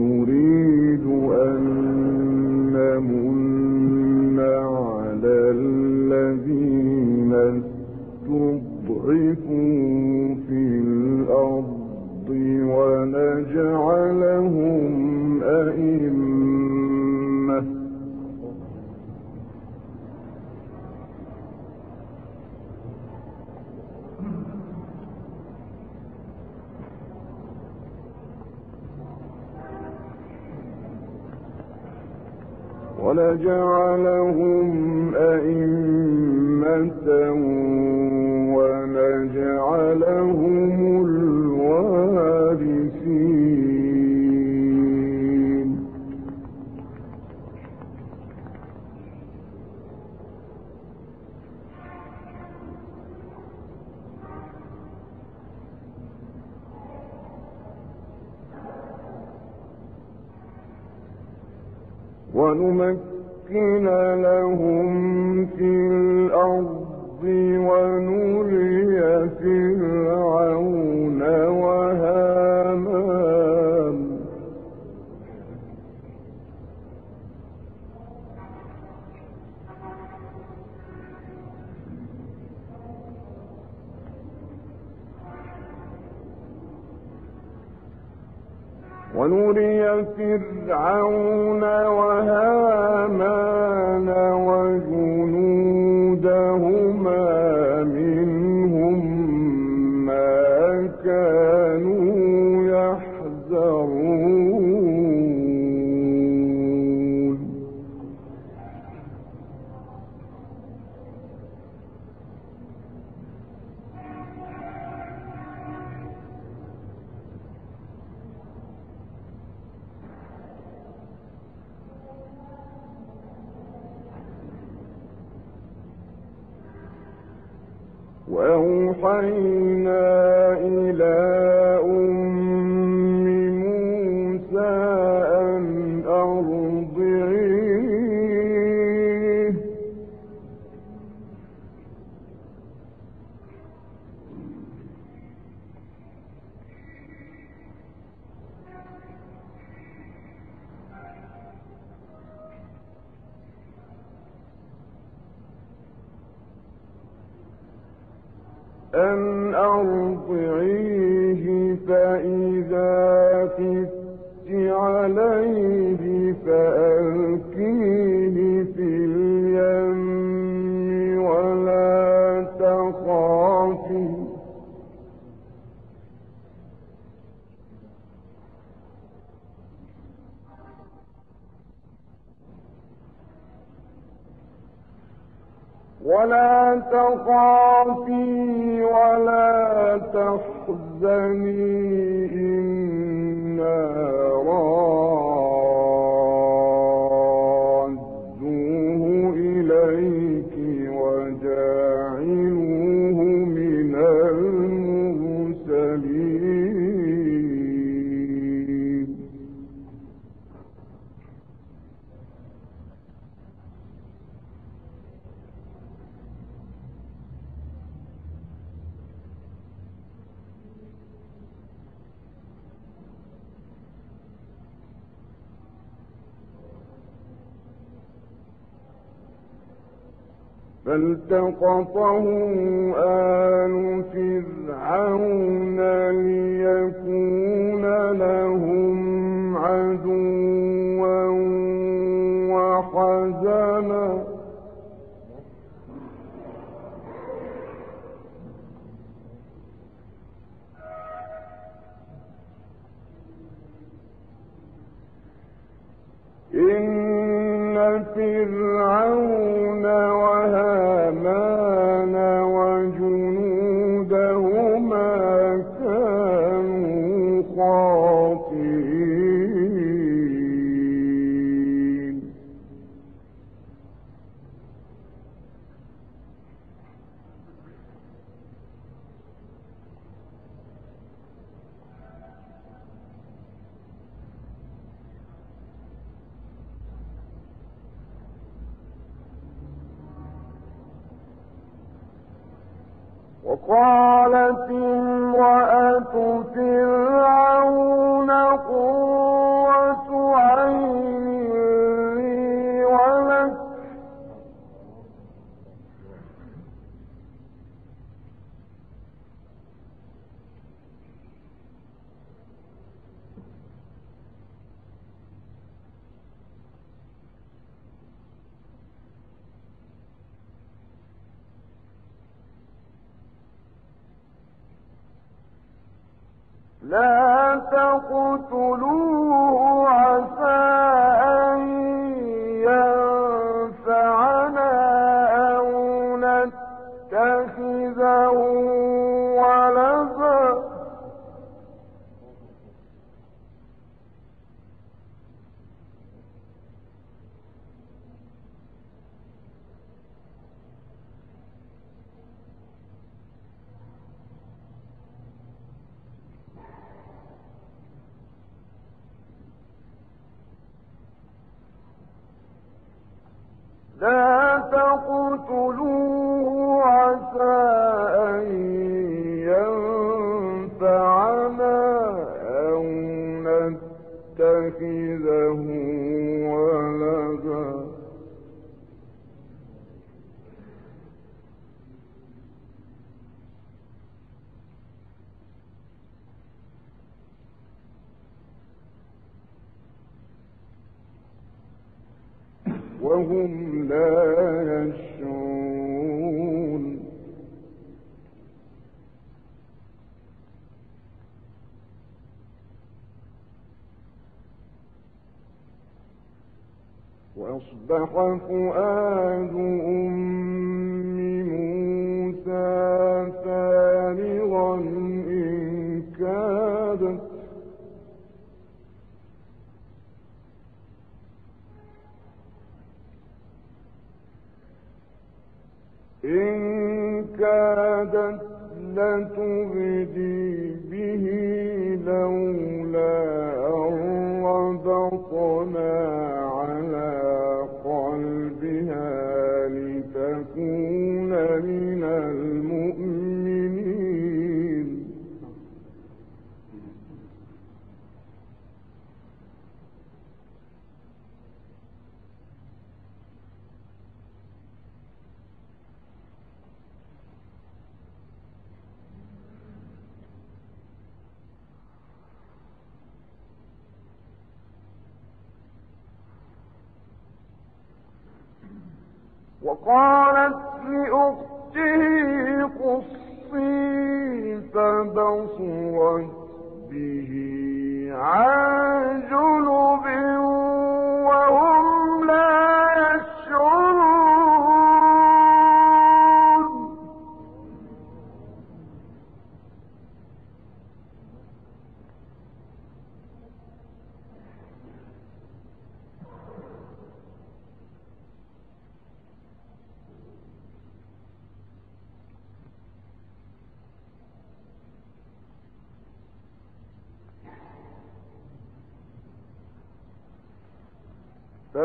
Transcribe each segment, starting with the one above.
ونريد ونجعلهم أئمة ونمكن لهم في الأرض ونري فرعون ونري فرعون وهامان وجنودهما وأوحينا إلى أن أرضعيه فإذا خفت عليه فألقيه ولا تخافي ولا تحزني إنا فالتقطه آل فرعون ليكون لهم عدوا وحزنا. إن فرعون وهامان وقالت امرأة فرعون لا تقتلوه تقتلوه عسى أن وأصبح فؤاد أم موسى فارغا إن كادت. إن كادت لتبدي وقالت لأخته قصي فبصرت به عن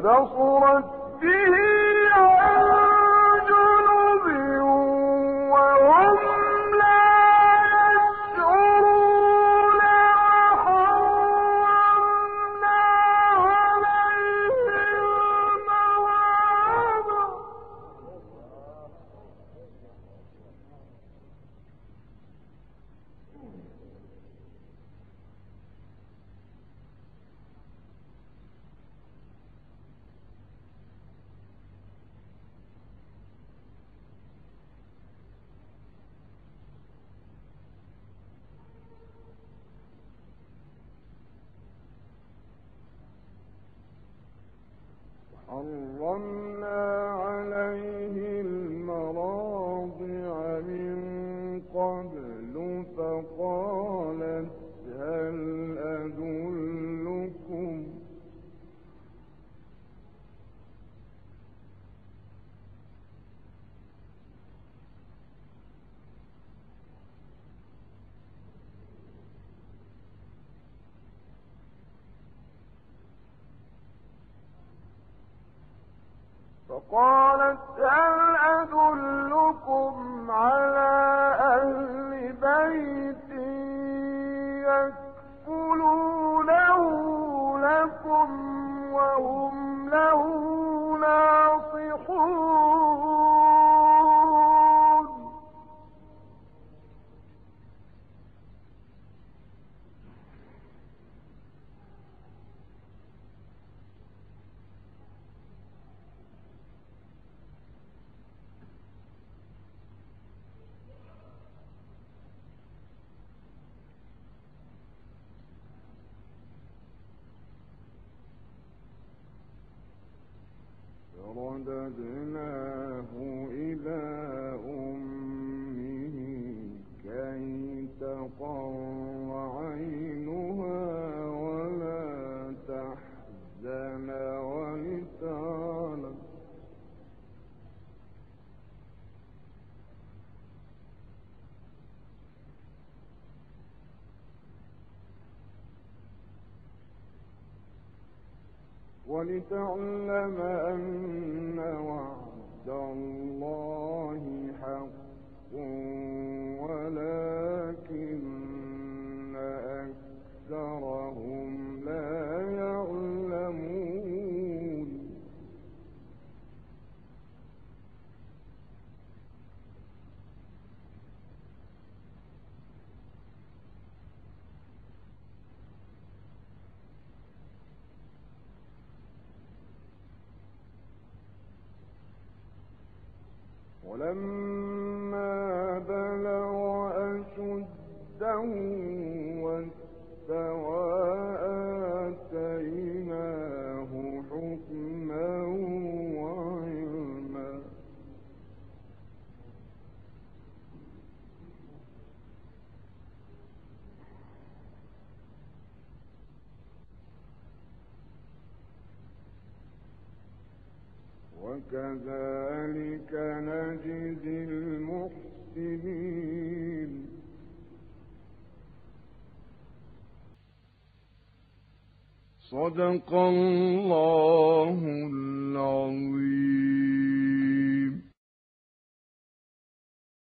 فبصرت به من فقالت هل أدلكم على عينها ولا تحزن ولتعلم ولتعلم أن وعد الله ولما وكذلك نجزي المحسنين. صدق الله العظيم.